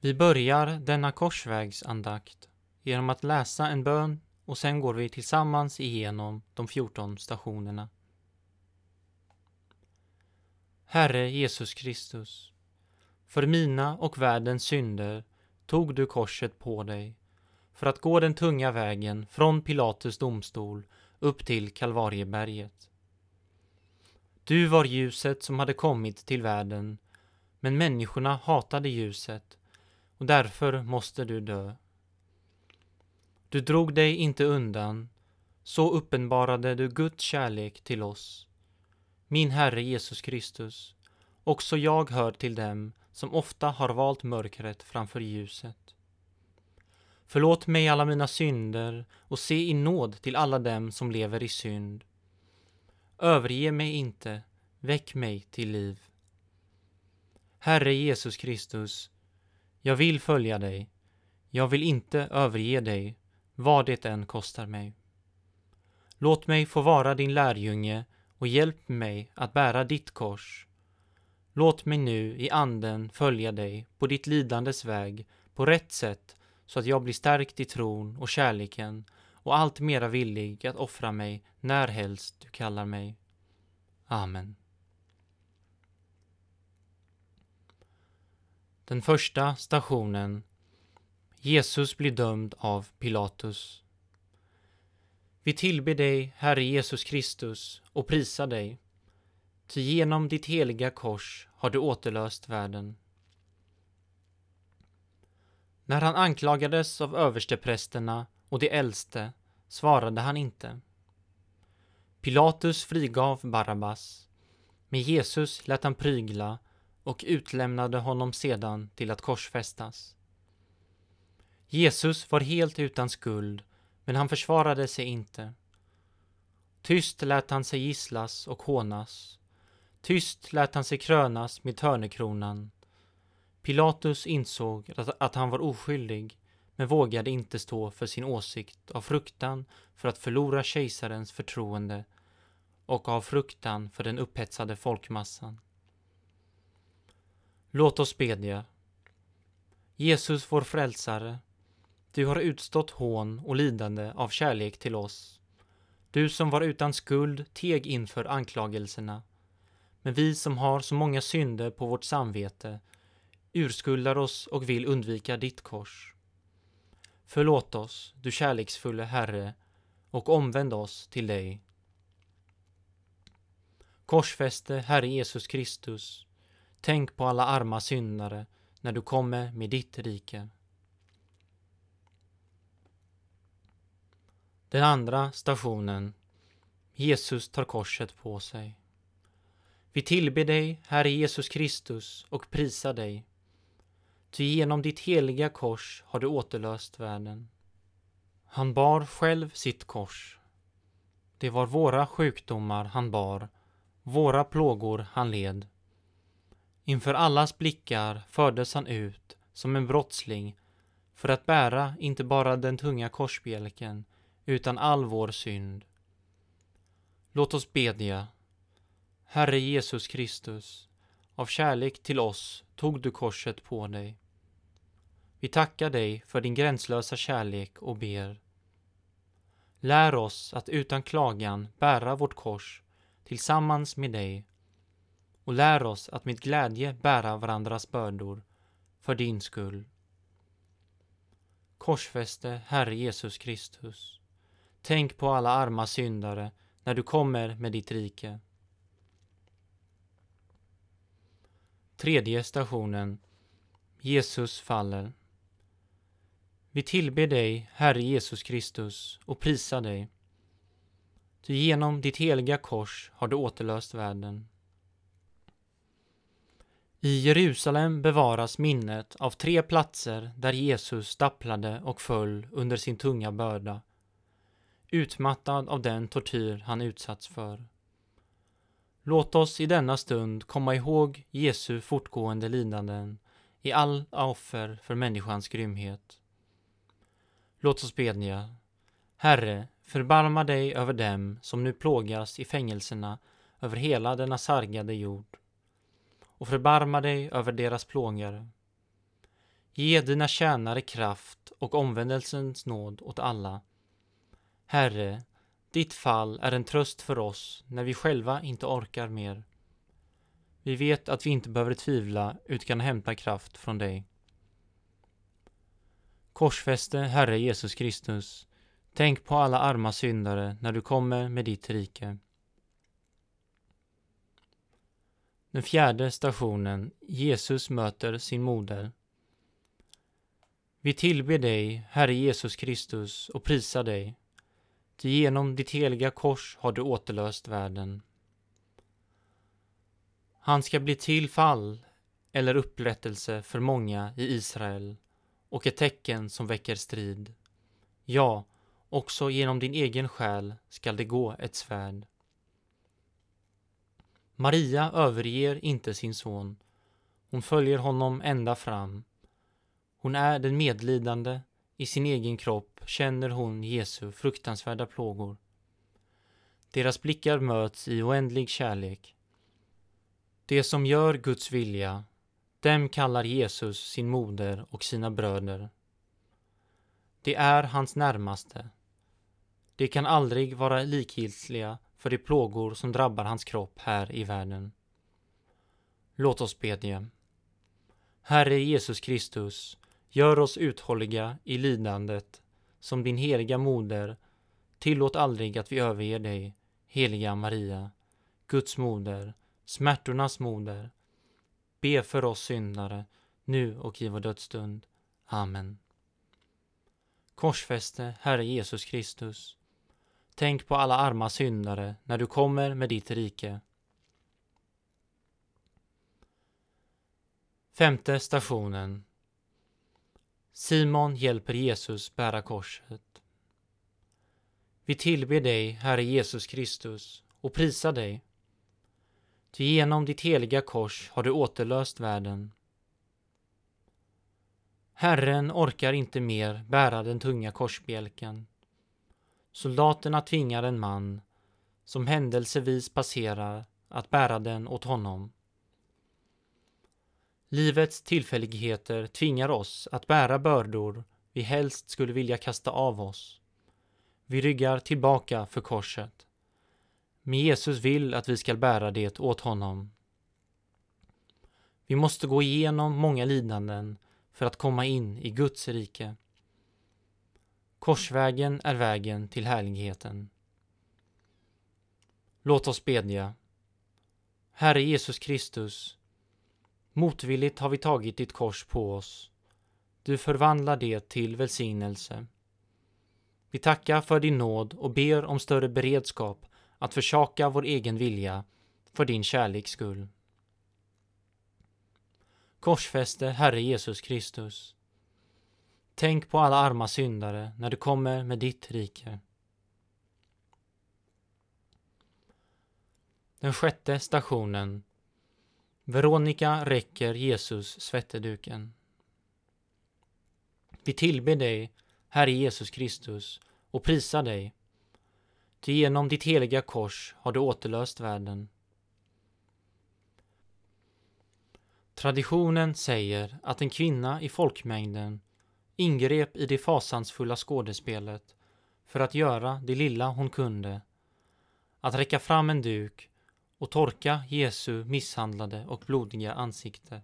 Vi börjar denna korsvägsandakt genom att läsa en bön och sen går vi tillsammans igenom de 14 stationerna. Herre Jesus Kristus, för mina och världens synder tog du korset på dig för att gå den tunga vägen från Pilatus domstol upp till Kalvarieberget. Du var ljuset som hade kommit till världen, men människorna hatade ljuset och därför måste du dö. Du drog dig inte undan, så uppenbarade du Guds kärlek till oss. Min Herre Jesus Kristus, också jag hör till dem som ofta har valt mörkret framför ljuset. Förlåt mig alla mina synder och se i nåd till alla dem som lever i synd. Överge mig inte, väck mig till liv. Herre Jesus Kristus, jag vill följa dig. Jag vill inte överge dig, vad det än kostar mig. Låt mig få vara din lärjunge och hjälp mig att bära ditt kors. Låt mig nu i anden följa dig på ditt lidandes väg på rätt sätt så att jag blir stärkt i tron och kärleken och allt mera villig att offra mig närhelst du kallar mig. Amen. Den första stationen Jesus blir dömd av Pilatus. Vi tillber dig, Herre Jesus Kristus, och prisar dig. Ty genom ditt heliga kors har du återlöst världen. När han anklagades av översteprästerna och de äldste svarade han inte. Pilatus frigav Barabbas, men Jesus lät han prygla och utlämnade honom sedan till att korsfästas. Jesus var helt utan skuld, men han försvarade sig inte. Tyst lät han sig gisslas och hånas. Tyst lät han sig krönas med törnekronan. Pilatus insåg att, han var oskyldig, men vågade inte stå för sin åsikt av fruktan för att förlora kejsarens förtroende och av fruktan för den upphetsade folkmassan. Låt oss bedja. Jesus, vår frälsare, du har utstått hån och lidande av kärlek till oss. Du som var utan skuld teg inför anklagelserna. Men vi som har så många synder på vårt samvete urskuldar oss och vill undvika ditt kors. Förlåt oss, du kärleksfulle Herre, och omvänd oss till dig. Korsfäste Herre Jesus Kristus, tänk på alla arma syndare när du kommer med ditt rike. Den andra stationen Jesus tar korset på sig. Vi tillber dig, Herre Jesus Kristus, och prisar dig. Ty genom ditt heliga kors har du återlöst världen. Han bar själv sitt kors. Det var våra sjukdomar han bar, våra plågor han led. Inför allas blickar fördes han ut som en brottsling för att bära inte bara den tunga korsbjälken utan all vår synd. Låt oss bedja. Herre Jesus Kristus, av kärlek till oss tog du korset på dig. Vi tackar dig för din gränslösa kärlek och ber. Lär oss att utan klagan bära vårt kors tillsammans med dig och lär oss att med glädje bära varandras bördor för din skull. Korsfäste Herre Jesus Kristus. Tänk på alla arma syndare när du kommer med ditt rike. Tredje stationen Jesus faller. Vi tillber dig, Herre Jesus Kristus, och prisar dig. Ty genom ditt heliga kors har du återlöst världen. I Jerusalem bevaras minnet av tre platser där Jesus stapplade och föll under sin tunga börda, utmattad av den tortyr han utsatts för. Låt oss i denna stund komma ihåg Jesu fortgående lidanden i alla offer för människans grymhet. Låt oss bedja. Herre, förbarma dig över dem som nu plågas i fängelserna över hela denna sargade jord och förbarma dig över deras plågare. Ge dina tjänare kraft och omvändelsens nåd åt alla. Herre, ditt fall är en tröst för oss när vi själva inte orkar mer. Vi vet att vi inte behöver tvivla utan kan hämta kraft från dig. Korsfäste Herre Jesus Kristus, tänk på alla arma syndare när du kommer med ditt rike. Den fjärde stationen, Jesus möter sin moder. Vi tillber dig, Herre Jesus Kristus, och prisar dig. Ty genom ditt heliga kors har du återlöst världen. Han ska bli till fall eller upprättelse för många i Israel och ett tecken som väcker strid. Ja, också genom din egen själ skall det gå ett svärd. Maria överger inte sin son. Hon följer honom ända fram. Hon är den medlidande. I sin egen kropp känner hon Jesu fruktansvärda plågor. Deras blickar möts i oändlig kärlek. Det som gör Guds vilja, dem kallar Jesus sin moder och sina bröder. Det är hans närmaste. De kan aldrig vara likgiltiga för de plågor som drabbar hans kropp här i världen. Låt oss bedja. Herre Jesus Kristus, gör oss uthålliga i lidandet som din heliga moder. Tillåt aldrig att vi överger dig, heliga Maria, Guds moder, smärtornas moder. Be för oss syndare, nu och i vår dödsstund. Amen. Korsfäste Herre Jesus Kristus. Tänk på alla arma syndare när du kommer med ditt rike. Femte stationen Simon hjälper Jesus bära korset. Vi tillber dig, Herre Jesus Kristus, och prisar dig. Ty genom ditt heliga kors har du återlöst världen. Herren orkar inte mer bära den tunga korsbjälken. Soldaterna tvingar en man, som händelsevis passerar, att bära den åt honom. Livets tillfälligheter tvingar oss att bära bördor vi helst skulle vilja kasta av oss. Vi ryggar tillbaka för korset. Men Jesus vill att vi ska bära det åt honom. Vi måste gå igenom många lidanden för att komma in i Guds rike. Korsvägen är vägen till härligheten. Låt oss bedja. Herre Jesus Kristus, motvilligt har vi tagit ditt kors på oss. Du förvandlar det till välsignelse. Vi tackar för din nåd och ber om större beredskap att försaka vår egen vilja för din kärleks skull. Korsfäste Herre Jesus Kristus. Tänk på alla arma syndare när du kommer med ditt rike. Den sjätte stationen Veronica räcker Jesus svetteduken. Vi tillber dig, Herre Jesus Kristus, och prisar dig. Ty genom ditt heliga kors har du återlöst världen. Traditionen säger att en kvinna i folkmängden ingrep i det fasansfulla skådespelet för att göra det lilla hon kunde. Att räcka fram en duk och torka Jesu misshandlade och blodiga ansikte.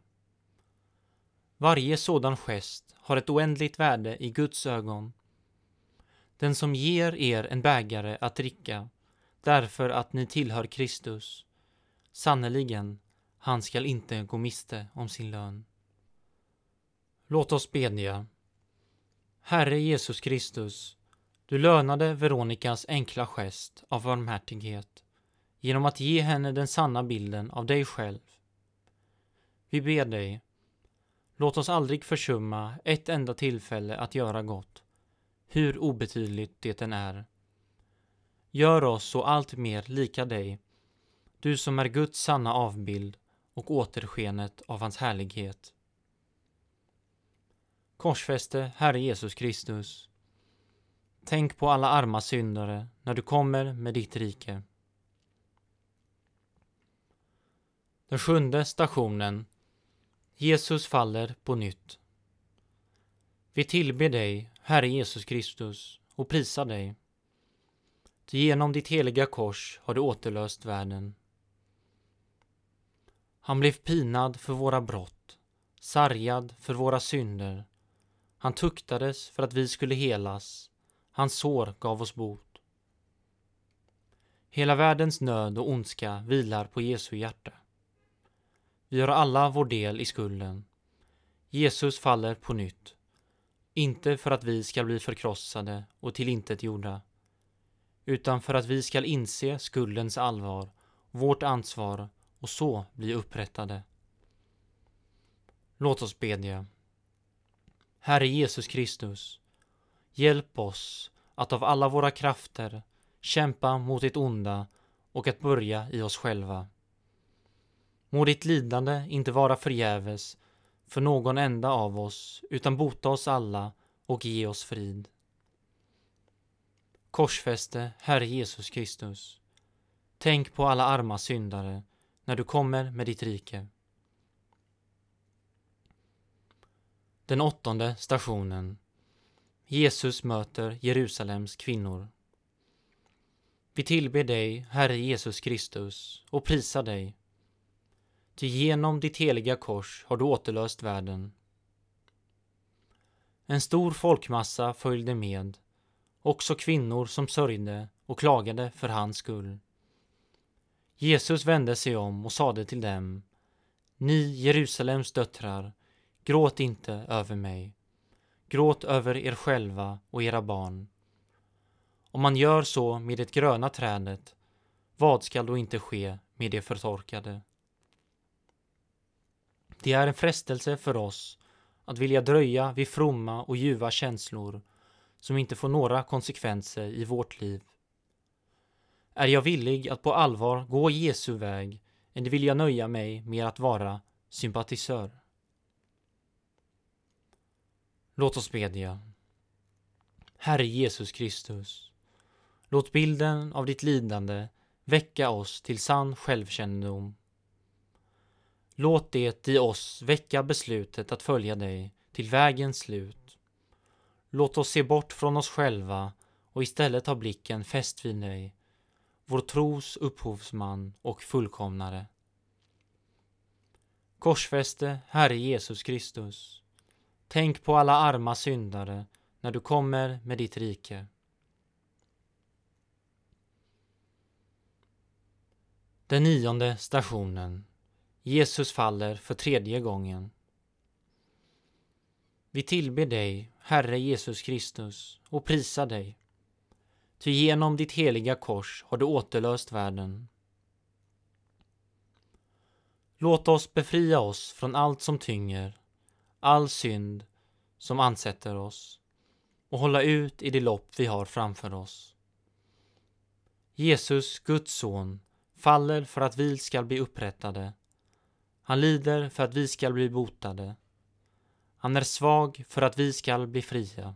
Varje sådan gest har ett oändligt värde i Guds ögon. Den som ger er en bägare att dricka därför att ni tillhör Kristus, sannerligen, han skall inte gå miste om sin lön. Låt oss bedja. Herre Jesus Kristus, du lönade Veronikas enkla gest av barmhärtighet genom att ge henne den sanna bilden av dig själv. Vi ber dig, låt oss aldrig försumma ett enda tillfälle att göra gott, hur obetydligt det än är. Gör oss så allt mer lika dig, du som är Guds sanna avbild och återskenet av hans härlighet. Korsfäste Herre Jesus Kristus. Tänk på alla arma syndare när du kommer med ditt rike. Den sjunde stationen Jesus faller på nytt. Vi tillber dig, Herre Jesus Kristus, och prisar dig. Ty genom ditt heliga kors har du återlöst världen. Han blev pinad för våra brott, sargad för våra synder. Han tuktades för att vi skulle helas. Hans sår gav oss bot. Hela världens nöd och ondska vilar på Jesu hjärta. Vi har alla vår del i skulden. Jesus faller på nytt. Inte för att vi ska bli förkrossade och tillintetgjorda, utan för att vi ska inse skuldens allvar, vårt ansvar och så bli upprättade. Låt oss bedja. Herre Jesus Kristus, hjälp oss att av alla våra krafter kämpa mot det onda och att börja i oss själva. Må ditt lidande inte vara förgäves för någon enda av oss, utan bota oss alla och ge oss frid. Korsfäste Herre Jesus Kristus. Tänk på alla arma syndare när du kommer med ditt rike. Den åttonde stationen Jesus möter Jerusalems kvinnor. Vi tillber dig, Herre Jesus Kristus, och prisar dig. Ty genom ditt heliga kors har du återlöst världen. En stor folkmassa följde med, också kvinnor som sörjde och klagade för hans skull. Jesus vände sig om och sade till dem, Ni Jerusalems döttrar, gråt inte över mig. Gråt över er själva och era barn. Om man gör så med det gröna trädet, vad skall då inte ske med det förtorkade? Det är en frestelse för oss att vilja dröja vid fromma och ljuva känslor som inte får några konsekvenser i vårt liv. Är jag villig att på allvar gå Jesu väg eller vill jag nöja mig med att vara sympatisör? Låt oss bedja. Herre Jesus Kristus, låt bilden av ditt lidande väcka oss till sann självkännedom. Låt det i oss väcka beslutet att följa dig till vägens slut. Låt oss se bort från oss själva och istället ha blicken fäst vid dig, vår tros upphovsman och fullkomnare. Korsfäste Herre Jesus Kristus. Tänk på alla arma syndare när du kommer med ditt rike. Den nionde stationen. Jesus faller för tredje gången. Vi tillber dig, Herre Jesus Kristus, och prisar dig. Ty genom ditt heliga kors har du återlöst världen. Låt oss befria oss från allt som tynger, all synd som ansätter oss och hålla ut i det lopp vi har framför oss. Jesus, Guds son, faller för att vi skall bli upprättade. Han lider för att vi skall bli botade. Han är svag för att vi skall bli fria.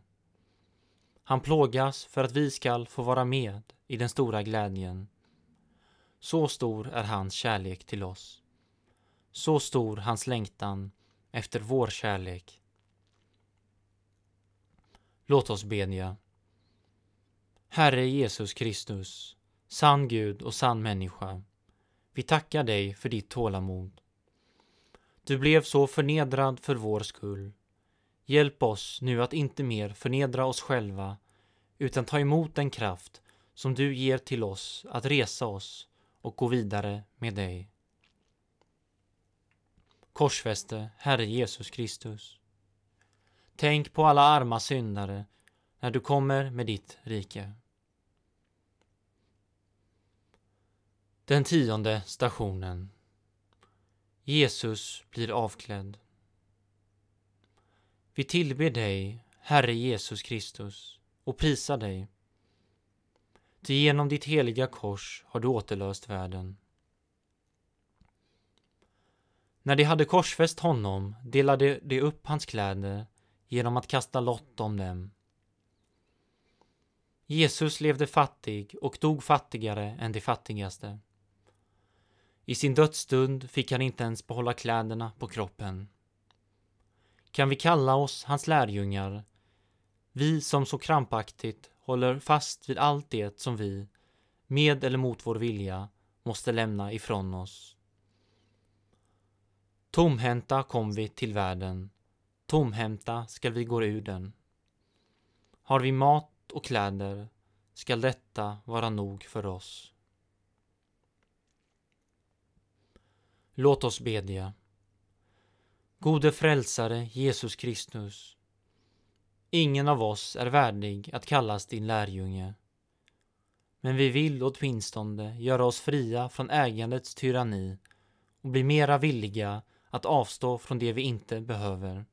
Han plågas för att vi skall få vara med i den stora glädjen. Så stor är hans kärlek till oss. Så stor hans längtan efter vår kärlek. Låt oss bedja. Herre Jesus Kristus, sann Gud och sann människa. Vi tackar dig för ditt tålamod. Du blev så förnedrad för vår skull. Hjälp oss nu att inte mer förnedra oss själva utan ta emot den kraft som du ger till oss att resa oss och gå vidare med dig. Korsfäste Herre Jesus Kristus. Tänk på alla arma syndare när du kommer med ditt rike. Den tionde stationen Jesus blir avklädd. Vi tillber dig, Herre Jesus Kristus, och prisar dig. Ty genom ditt heliga kors har du återlöst världen. När de hade korsfäst honom delade de upp hans kläder genom att kasta lott om dem. Jesus levde fattig och dog fattigare än de fattigaste. I sin dödsstund fick han inte ens behålla kläderna på kroppen. kan vi kalla oss hans lärjungar, vi som så krampaktigt håller fast vid allt det som vi, med eller mot vår vilja, måste lämna ifrån oss. Tomhänta kom vi till världen, tomhänta skall vi gå ur den. Har vi mat och kläder skall detta vara nog för oss. Låt oss bedja. Gode frälsare Jesus Kristus. Ingen av oss är värdig att kallas din lärjunge. Men vi vill åtminstone göra oss fria från ägandets tyranni och bli mera villiga att avstå från det vi inte behöver.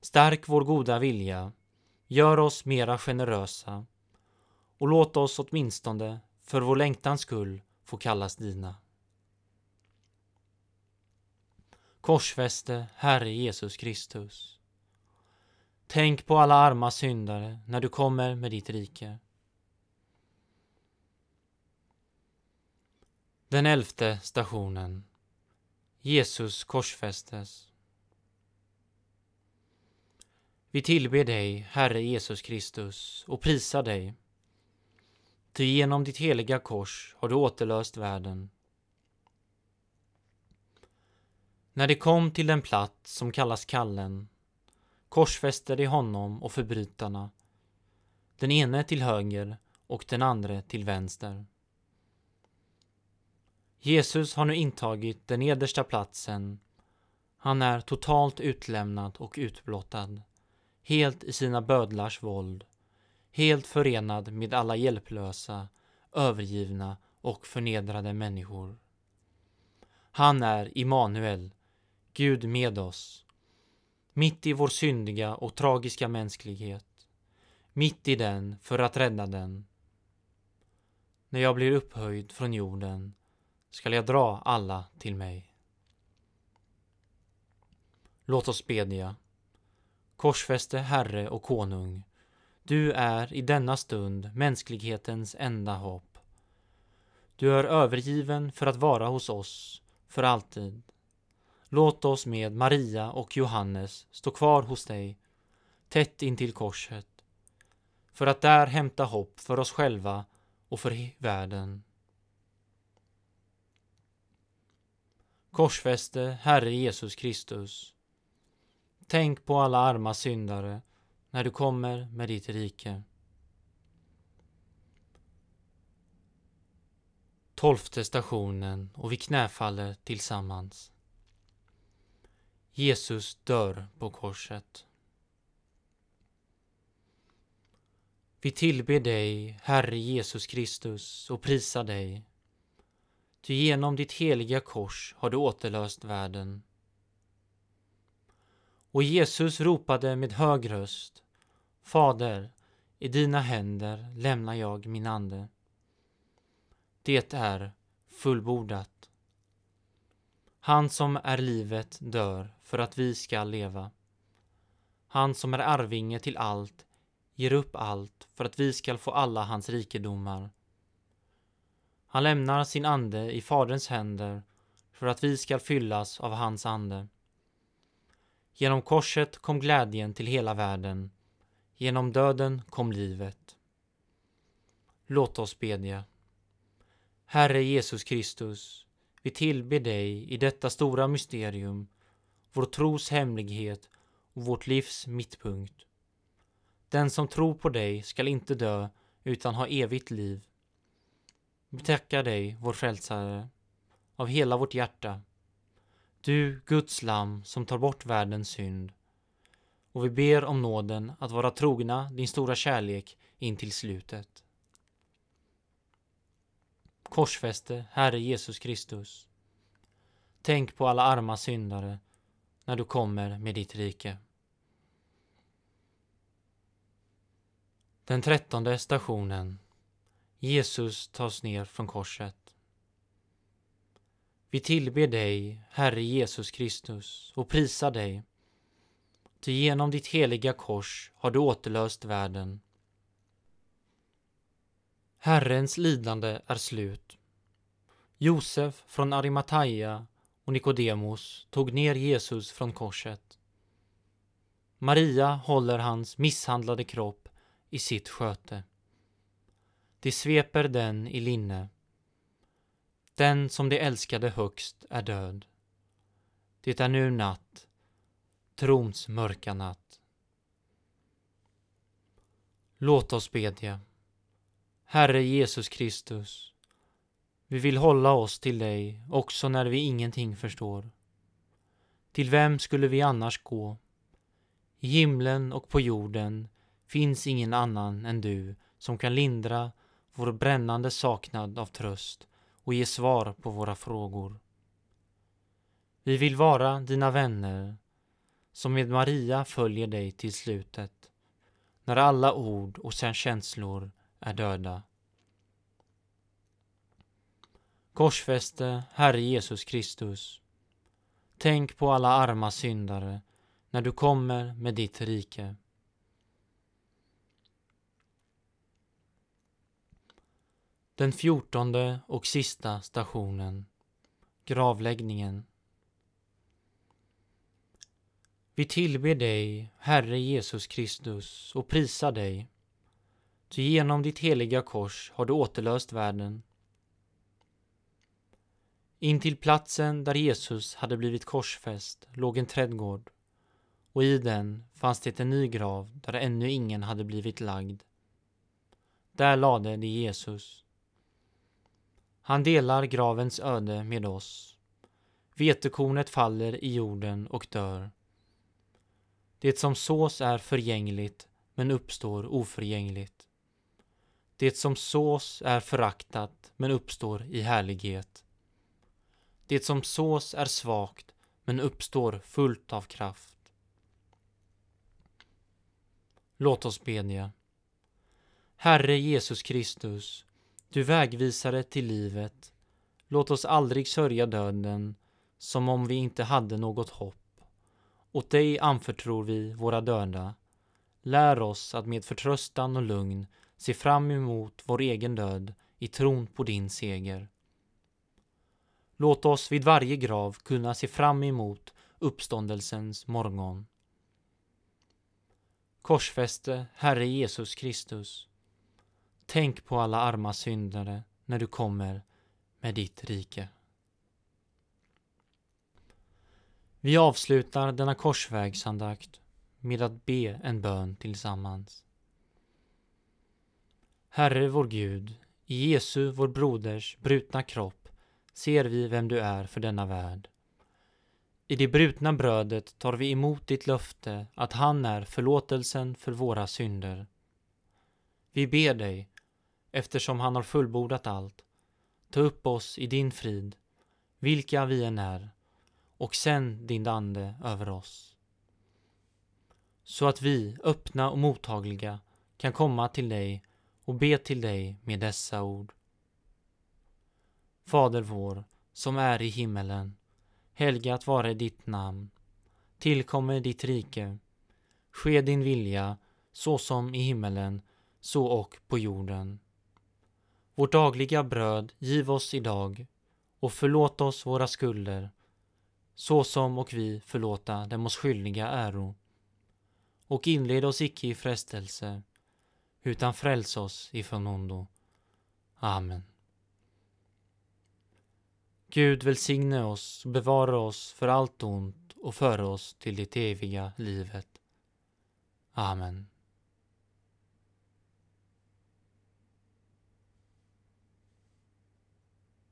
Stärk vår goda vilja, gör oss mera generösa och låt oss åtminstone för vår längtans skull få kallas dina. Korsfäste Herre Jesus Kristus. Tänk på alla arma syndare när du kommer med ditt rike. Den elfte stationen Jesus korsfästes. Vi tillber dig, Herre Jesus Kristus, och prisar dig. Ty genom ditt heliga kors har du återlöst världen. När de kom till den plats som kallas Kallen korsfäste de honom och förbrytarna, den ene till höger och den andra till vänster. Jesus har nu intagit den nedersta platsen. Han är totalt utlämnad och utblottad, helt i sina bödlars våld, helt förenad med alla hjälplösa, övergivna och förnedrade människor. Han är Immanuel, Gud med oss. Mitt i vår syndiga och tragiska mänsklighet. Mitt i den för att rädda den. När jag blir upphöjd från jorden skall jag dra alla till mig. Låt oss bedja. Korsfäste Herre och Konung, du är i denna stund mänsklighetens enda hopp. Du är övergiven för att vara hos oss för alltid. Låt oss med Maria och Johannes stå kvar hos dig, tätt intill korset, för att där hämta hopp för oss själva och för världen. Korsfäste Herre Jesus Kristus. Tänk på alla arma syndare när du kommer med ditt rike. Tolfte stationen och vi knäfaller tillsammans. Jesus dör på korset. Vi tillber dig, Herre Jesus Kristus, och prisar dig. Ty genom ditt heliga kors har du återlöst världen. Och Jesus ropade med hög röst, Fader, i dina händer lämnar jag min ande. Det är fullbordat. Han som är livet dör för att vi ska leva. Han som är arvinge till allt ger upp allt för att vi skall få alla hans rikedomar. Han lämnar sin ande i Faderns händer för att vi skall fyllas av hans ande. Genom korset kom glädjen till hela världen. Genom döden kom livet. Låt oss bedja. Herre Jesus Kristus, vi tillber dig i detta stora mysterium, vår tros hemlighet och vårt livs mittpunkt. Den som tror på dig skall inte dö utan ha evigt liv. Vi tackar dig, vår frälsare, av hela vårt hjärta. Du, Guds lam, som tar bort världens synd. Och vi ber om nåden att vara trogna din stora kärlek in till slutet. Korsfäste, Herre Jesus Kristus. Tänk på alla arma syndare när du kommer med ditt rike. Den trettonde stationen Jesus tas ner från korset. Vi tillber dig, Herre Jesus Kristus, och prisar dig. Ty genom ditt heliga kors har du återlöst världen. Herrens lidande är slut. Josef från Arimataia och Nikodemus tog ner Jesus från korset. Maria håller hans misshandlade kropp i sitt sköte. De sveper den i linne. Den som de älskade högst är död. Det är nu natt, trons mörka natt. Låt oss bedja. Herre Jesus Kristus, vi vill hålla oss till dig också när vi ingenting förstår. Till vem skulle vi annars gå? I himlen och på jorden finns ingen annan än du som kan lindra vår brännande saknad av tröst och ge svar på våra frågor. Vi vill vara dina vänner som med Maria följer dig till slutet när alla ord och sen känslor är döda. Korsfäste Herre Jesus Kristus. Tänk på alla arma syndare när du kommer med ditt rike. Den fjortonde och sista stationen. Gravläggningen. Vi tillber dig, Herre Jesus Kristus, och prisar dig. Ty genom ditt heliga kors har du återlöst världen. Intill platsen där Jesus hade blivit korsfäst låg en trädgård och i den fanns det en ny grav där ännu ingen hade blivit lagd. Där lade de Jesus. Han delar gravens öde med oss. Vetekornet faller i jorden och dör. Det som sås är förgängligt men uppstår oförgängligt. Det som sås är föraktat men uppstår i härlighet. Det som sås är svagt men uppstår fullt av kraft. Låt oss bedja. Herre Jesus Kristus, du vägvisare till livet, låt oss aldrig sörja döden som om vi inte hade något hopp. Åt dig anförtror vi våra döda. Lär oss att med förtröstan och lugn se fram emot vår egen död i tron på din seger. Låt oss vid varje grav kunna se fram emot uppståndelsens morgon. Korsfäste Herre Jesus Kristus. Tänk på alla arma syndare när du kommer med ditt rike. Vi avslutar denna korsvägsandakt med att be en bön tillsammans. Herre vår Gud, i Jesu, vår broders, brutna kropp ser vi vem du är för denna värld. I det brutna brödet tar vi emot ditt löfte att han är förlåtelsen för våra synder. Vi ber dig, eftersom han har fullbordat allt, ta upp oss i din frid, vilka vi än är, och sänd din Ande över oss. Så att vi, öppna och mottagliga, kan komma till dig och be till dig med dessa ord. Fader vår, som är i himmelen. Helgat vare ditt namn. Tillkommer ditt rike. Ske din vilja, så som i himmelen, så och på jorden. Vårt dagliga bröd giv oss idag och förlåt oss våra skulder så som och vi förlåta dem oss skyldiga äro. Och inled oss icke i frestelse, utan fräls oss ifrån ondo. Amen. Gud välsigne oss och bevara oss för allt ont och föra oss till det eviga livet. Amen.